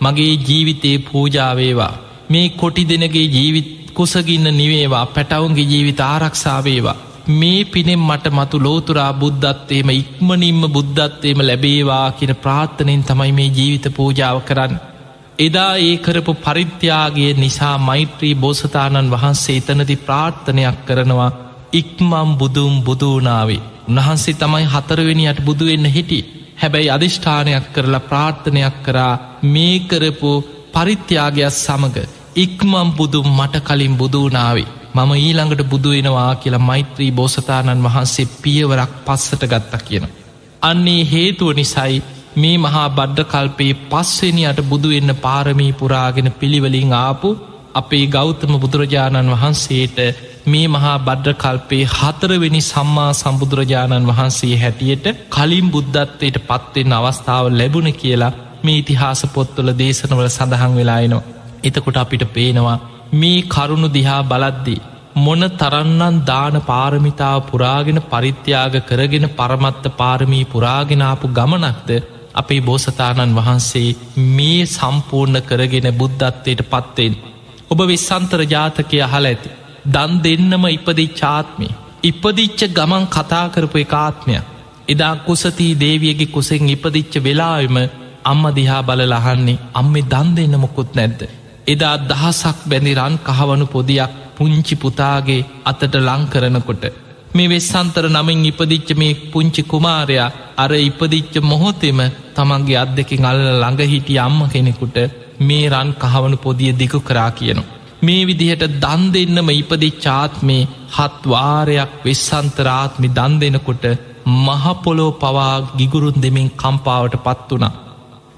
මගේ ජීවිතයේ පූජාවේවා මේ කොටි දෙනගේ ජීවිත් කුසගින්න නිවේවා. පැටවුන්ගේ ජීවිත ආරක්ෂාවේවා මේ පිනෙම් මට මතු ලෝතුරා බුද්ධත්වයම ඉක්මනින්ම බුද්ධත්වයම ලැබේවා කියන ප්‍රාර්ථනයෙන් තමයි මේ ජීවිත පූජාව කරන්න. එදා ඒ කරපු පරිත්‍යාගේ නිසා මෛත්‍රී බෝසතාණන් වහන්සේ එතනති ප්‍රාර්ථනයක් කරනවා ඉක්මම් බුදුම් බුදුනාවේ උන්වහන්සේ තමයි හතරවෙනියට බුදුවෙන්න හිටි. හැබැයි අධිෂ්ඨානයක් කරලා ප්‍රාර්ථනයක් කරා මේ කරපු පරිත්‍යාගයක් සමඟ ඉක්මම් බුදුම් මට කලින් බුදුනාවේ මම ඊළඟට බුදුවෙනවා කියලා මෛත්‍රී බෝසතාණන් වහන්සේ පියවරක් පස්සට ගත්තා කියන. අන්නේ හේතුව නිසයි මේ මහා බඩ්ඩකල්පයේ පස්වෙනියට බුදුවෙන්න පාරමී පුරාගෙන පිළිවලින් ආපු අපේ ගෞතම බුදුරජාණන් වහන්සේට මේ මහා බඩ්ඩකල්පේ හතරවෙනි සම්මා සම්බුදුරජාණන් වහන්සේ හැටියට කලින් බුද්ධත්වයට පත්වෙන්න අවස්ථාව ලැබුණ කියලා මේ ඉතිහාස පොත්තුල දේශනවල සඳහන් වෙලායනවා. එතකොට අපිට පේනවා මේ කරුණු දිහා බලද්දී. මොන තරන්නන් දාන පාරමිතාව පුරාගෙන පරිත්‍යාග කරගෙන පරමත්ත පාරමී පුරාගෙනාපු ගමනක්ද අපේ බෝසතාණන් වහන්සේ මේ සම්පූර්ණ කරගෙන බුද්ධත්වයට පත්වෙන්. ඔබ විස්සන්තර ජාතකය අහල ඇති. දන් දෙන්නම ඉපදි චාත්මේ. ඉපදිච්ච ගමන් කතා කරපු එකාත්මය. එදා කුසතිී දේවියගේ කුසෙන් ඉපදිච්ච වෙලාවෙම අම්ම දිහා බල ලහන්නේ අම්මේ දන් දෙන්න මොකුත් නැද්ද. එදා දහසක් බැඳි රන් කහවනු පොදියක් පුංචි පුතාගේ අතට ලංකරනකොට මේ වෙස්සන්තර නමින් ඉපදිච්ච මේ පුංචි කුමාරයා අර ඉපදිච්ච මොහොතෙම තමන්ගේ අත් දෙකින් අල්ල ළඟහිටිය අම්ම කෙනෙකුට මේ රන් කහවනු පොදිය දිකු කරා කියනු. මේ විදිහට දන් දෙන්නම ඉපදි චාත්මේ හත්වාරයක් වෙස්සන්තරාත්මි දන් දෙනකොට මහපොලෝ පවා ගිගුරුන් දෙමින් කම්පාවට පත් වනා.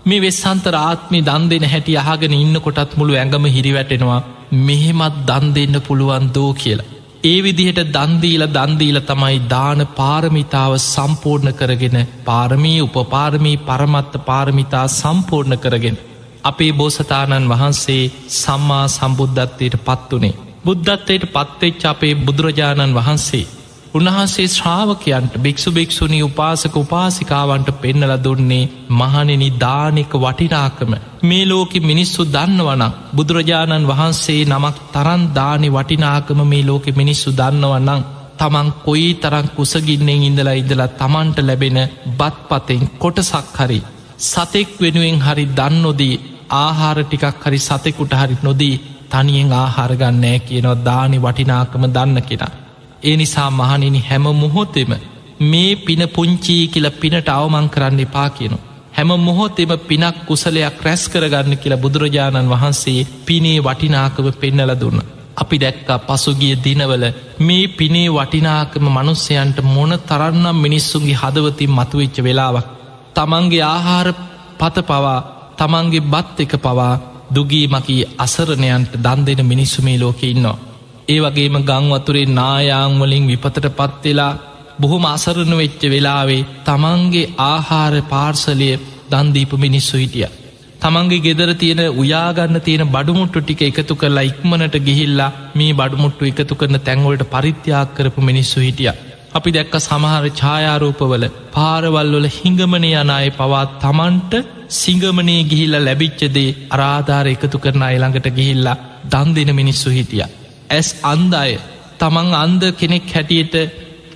මේ වෙස්සන්තර ආත්මි දන් දෙන හැටි අහගෙන ඉන්න කොටත් මුළු ඇඟම හිරිවැටෙනවා මෙහෙමත් දන් දෙන්න පුළුවන් දෝ කියලා. ඒ විදිහට දන්දීල දන්දීල තමයි දාන පාරමිතාව සම්පූර්ණ කරගෙන පාරමී උපපාරමී පරමත්ත පාරමිතා සම්පූර්ණ කරගෙන. අපේ බෝසතාණන් වහන්සේ සම්මා සම්බුද්ධත්වයට පත් වනේ. බුද්ධත්වයට පත්වෙච්ච අපේ බුදුරජාණන් වහන්සේ. උන්වහන්සේ ශ්‍රාවකයන්ට භික්ෂු භික්‍ෂුණී උපාසක උපාසිකාවන්ට පෙන්නල දුන්නේ මහනෙනි දානෙක වටිනාකම මේ ලෝකෙ මිනිස්සු දන්නවනම් බුදුරජාණන් වහන්සේ නමක් තරන් දානෙ වටිනාකම මේ ලෝකෙ මිනිස්සු දන්නවන්නම් තමන් කොයි තරං කුසගින්නෙන් ඉඳලා ඉඳලා තමන්ට ලැබෙන බත් පතෙන් කොටසක් හරි සතෙක් වෙනුවෙන් හරි දන්නොදී ආහාර ටිකක් හරි සතෙකුට හරි නොදී තනියෙන් ආහාරගන්නෑ කියනවා දානි වටිනාකම දන්න කෙන. ඒ නිසා මහනිනි හැම මුහොතෙම මේ පින පුංචී කියල පිනට අවමං කරන්න එපා කියනු. හැම මොහොතෙම පිනක් කුසලයක් රැස් කරගන්න කියලා බුදුරජාණන් වහන්සේ පිනේ වටිනාකම පෙන්නල දුන්න. අපි දැක්කා පසුගිය දිනවල මේ පිනේ වටිනාකම මනුස්සයන්ට මොන තරන්නම් මිනිස්සුන්ගේ හදවතින් මතුවෙච්ච වෙලාවක්. තමන්ගේ ආහාර පත පවා තමන්ගේ බත් එක පවා දුගී මකී අසරණයන්ට දන් දෙන මිනිස්සු මේ ලෝකෙ ඉන්නවා. ඒ වගේම ගංවතුරේ නායාංවලින් විපතට පත්වෙලා බොහොම අසරණ වෙච්ච වෙලාවේ තමන්ගේ ආහාර පාර්සලය දන්දීප මිනිස්සු හිටිය. තමන්ගේ ගෙදර තියෙන උයාගන්න තියෙන බඩුමුට්ටු ටික එකතු කරලා ඉක්මනට ගිහිල්ලා මේ බඩුමුට්ටු එකතු කරන තැන්වලට පරිත්‍යාක් කරපු මිනිස්සු හිටිය. අපි දැක්ක සමහර ඡායාරූපවල පාරවල්වල හිඟමනය යනය පවා තමන්ට සිංගමනය ගිහිල්ල ලැබිච්චදේ අරාධාර එකතු කරන අයිළඟට ගිහිල්ලා දන් දෙන මිනිස්සු හිටිය. ඇස් අන්ද අය තමන් අන්ද කෙනෙක් හැටියට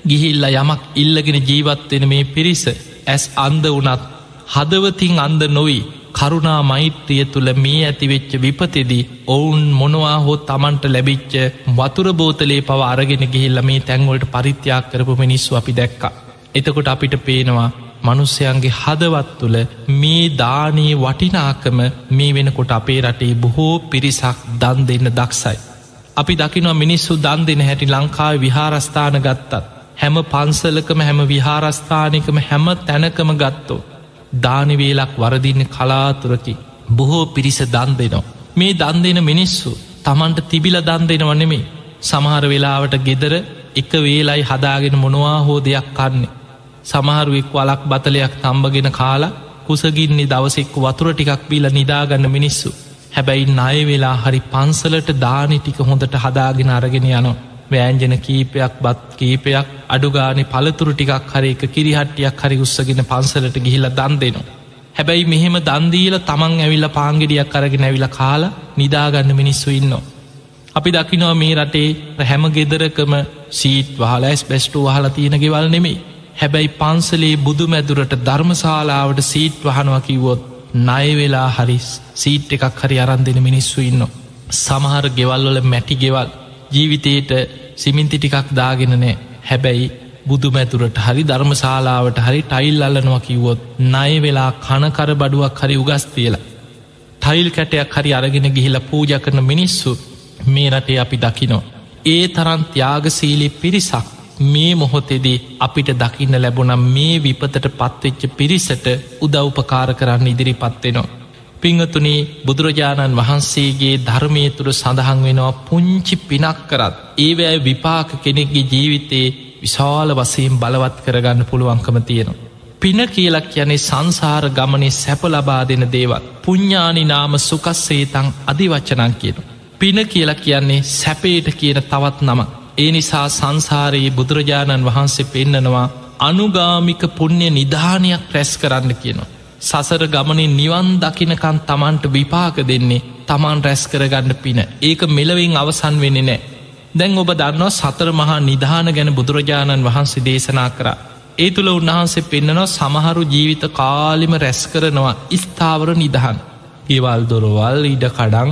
ගිහිල්ල යමක් ඉල්ලගෙන ජීවත්වෙන මේ පිරිස ඇස් අන්ද වනත් හදවතින් අන්ද නොවී කරුණා මෛත්‍රිය තුළ මේ ඇතිවෙච්ච විපතෙදී ඔවුන් මොනවා හෝ තමන්ට ලැබිච්ච වතුර බෝතලේ පව අරගෙන ගිහිල්ල මේ තැන්වලට පරිත්‍යයක් කරපු මිනිස්සු අපි දැක්කා. එතකොට අපිට පේනවා මනුස්සයන්ගේ හදවත් තුළ මේ දානයේ වටිනාකම මේ වෙනකොට අපේ රටේ බොහෝ පිරිසක් දන් දෙන්න දක්සයි. අපි දකිනවා මිනිස්සු දන් දෙන හැටි ලංකාව විහාරස්ථාන ගත්තත්. හැම පන්සලකම හැම විහාරස්ථානිකම හැම තැනකම ගත්තෝ. දානවේලක් වරදින්න කලාතුරකි බොහෝ පිරිස දන් දෙනවා. මේ දන් දෙන මිනිස්සු තමන්ට තිබිල දන් දෙනව නෙමේ සමහර වෙලාවට ගෙදර එක වේලයි හදාගෙන මොනවා හෝ දෙයක් කන්නේ. සමහරුවෙක් වලක් බතලයක් තම්බගෙන කාලා කුසගින්නේ දවසෙක් වතුර ටිකක් බීල නිදාගන්න මිනිස්සු. හැබැයි නය වෙලා හරි පන්සලට දානි ටික හොඳට හදාගෙන අරගෙන යනවා. වෑන්ජන කීපයක් බත් කීපයක් අඩුගානෙ පළතුරු ටිකක් හරි එක කිරිහට්ටියක් හරි උත්සගෙන පන්සලට ගිහිල දන් දෙනවා. හැබැයි මෙහෙම දන්දීල තමන් ඇවිල්ල පාංගෙඩියක් කරගෙන ඇවිල කාලා නිදාගන්න මිනිස්සු ඉන්නවා. අපි දකිනවා මේ රටේ හැම ගෙදරකම සීට් වහලයිස් බෙස්ටු වහලා තියෙන ගෙවල් නෙමේ. හැබැයි පන්සලේ බුදු මැදුරට ධර්මශාලාවට සීට් වහනවා කිව්වොත් නයවෙලා හරිස් සීට් එකක් හරි අරන්දෙන මිනිස්සු ඉන්න. සමහර ගෙවල්වල මැටි ගෙවල් ජීවිතයට සිමින්ති ටිකක් දාගෙන නෑ හැබැයි බුදු මැතුරට හරි ධර්මශාලාවට හරි ටයිල් අල්ලනවා කිව්වොත් නය වෙලා කනකර බඩුවක් හරි උගස් තියලා. ටයිල් කැටයක් හරි අරගෙන ගිහිලා පූජ කරන මිනිස්සු මේ රටේ අපි දකිනෝ. ඒ තරන් ත්‍යාගසීලි පිරිසක් මේ මොහොතෙදී අපිට දකින්න ලැබුණම් මේ විපතට පත්වෙච්ච පිරිසට උදව්පකාර කරන්න ඉදිරි පත්වෙනවා. පිංහතුනේ බුදුරජාණන් වහන්සේගේ ධර්මය තුළ සඳහන් වෙනවා පුංචි පිනක් කරත් ඒවැය විපාක කෙනෙක්ගේ ජීවිතයේ විශාල වසයෙන් බලවත් කරගන්න පුළුවන්කම තියෙනවා. පින කියලක් යනේ සංසාර ගමනේ සැප ලබා දෙන දේවත් පුඤ්ඥානි නාම සුකස්සේතං අධිවච්චනන් කියන. පින කියලා කියන්නේ සැපේට කියන තවත් නම. ඒ නිසා සංසාරයේ බුදුරජාණන් වහන්සේ පෙන්නනවා අනුගාමික පුුණ්‍ය නිධානයක් රැස් කරන්න කියනවා. සසර ගමනින් නිවන් දකිනකන් තමන්ට විපාක දෙන්නේ තමන් රැස් කරගන්න පින. ඒක මෙලවින් අවසන් වෙන නෑ දැන් ඔබ දන්නවා සතර මහා නිධාන ගැන බුදුරජාණන් වහන්සේ දේශනා කර. ඒ තුළ උන්වහන්සේ පෙන්න්නනවා සමහරු ජීවිත කාලිම රැස් කරනවා ස්ථාවර නිදහන් ගෙවල් දොරවල් ඉඩ කඩං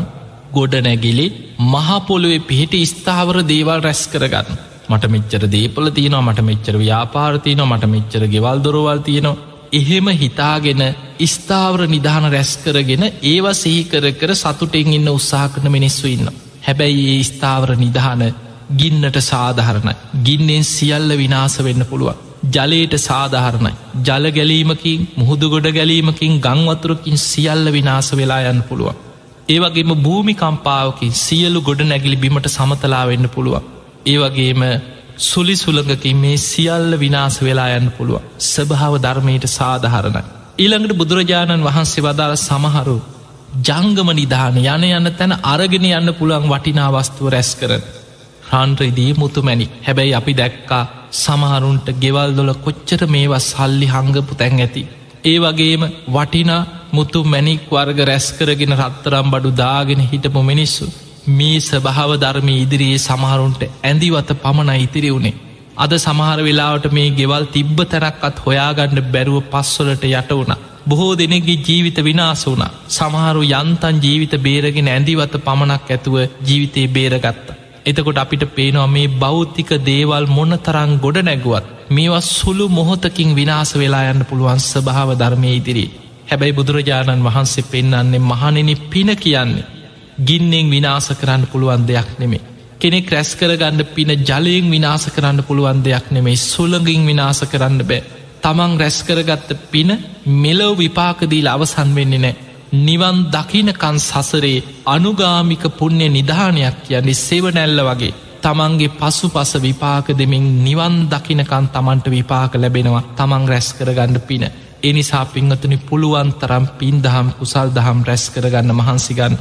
ගොඩ නැගිලි මහපොළුවේ පිහිට ස්ථාවර දේවල් රැස් කරගන්න මට මෙච්චර දීපල තියනවා මට මෙච්චර ව්‍යාපාරතියනවා මට මෙච්චර ගෙවල් දොරවල් තියෙනවා එහෙම හිතාගෙන ස්ථාවර නිධාන රැස් කරගෙන ඒව සහිකර කර සතුටෙන් ඉන්න උත්සා කරන මිනිස්සු ඉන්න. හැබැයි ඒ ස්ථාවර නිධාන ගින්නට සාධහරණයි. ගින්නෙන් සියල්ල විනාස වෙන්න පුළුවන්. ජලයට සාධහරණයි. ජල ගැලීමකින් මුහුදු ගොඩ ගැලීමකින් ගංවතුරකින් සියල්ල විනාස වෙලා යන්න පුළුවන්. ඒවගේම භූමි කම්පාවකින් සියලු ගොඩ නැගිලි බිමට සමතලා වෙන්න පුළුවන්. ඒවගේම සුලි සුළඟකින් මේ සියල්ල විනාස වෙලා යන්න පුළුව ස්භාව ධර්මයට සාධහරණ. ඊළඟට බුදුරජාණන් වහන්සේ වදාළ සමහරු ජංගම නිධාන යන යන්න තැන අරගෙන යන්න පුළුවන් වටිනාවස්තුව රැස් කරන. රන්ද්‍රයිදී මුතුමැනි හැබැයි අපි දැක්කා සමහරුන්ට ගෙවල් දොල කොච්චර මේවා සල්ලි හංගපු තැන් ඇති. ඒ වගේම වටිනා මුතු මැනික් වර්ග රැස්කරගෙන රත්තරම් බඩු දාගෙන හිටපු මිනිස්සු. මේ ස්භාව ධර්ම ඉදිරියේ සමහරුන්ට ඇඳිවත පමණ ඉතිරි වුණේ. අද සමහර වෙලාවට මේ ගෙවල් තිබ්බ තැනක්කත් හොයාගණ්ඩ බැරුව පස්වලට යට වුණ. බොහෝ දෙනෙගේ ජීවිත විනාස වුණ සමහරු යන්තන් ජීවිත බේරගෙන ඇඳිවත පමණක් ඇතුව ජීවිතයේ බේරගත්ත. එතකොට අපිට පේනවා මේ බෞද්ධික දේවල් මොන තරං ගොඩ නැගුවත් මේවා සුළු මොහොතකින් විනාස වෙලා යන්න පුළුවන් ස්භාව ධර්මය ඉදිරි. හැබැයි බුදුරජාණන් වහන්සේ පෙන්න්නන්නේ මහනෙන පින කියන්නේ. ගින්නෙන් විනාස කරන්න පුළුවන් දෙයක් නෙමේ. කෙනෙක් රැස් කරගන්න පින ජලයෙන් විනාස කරන්න පුළුවන් දෙයක් නෙමේ සුළඟින් විනාස කරන්න බෑ. තමන් රැස්කරගත්ත පින මෙලොව විපාකදීල අවසන් වෙන්නේ නෑ. නිවන් දකිනකන් සසරේ අනුගාමික පුුණ්‍ය නිධානයක් කියන්නේ සෙව නැල්ල වගේ තමන්ගේ පසු පස විපාක දෙමින් නිවන් දකිනකන් තමන්ට විපාක ලැබෙනවා තමන් රැස් කරගන්න පින. එනිසා පිංහතුනි පුළුවන් තරම් පින් දහම් කුසල් දහම් රැස් කරගන්න මහන්සිගන්න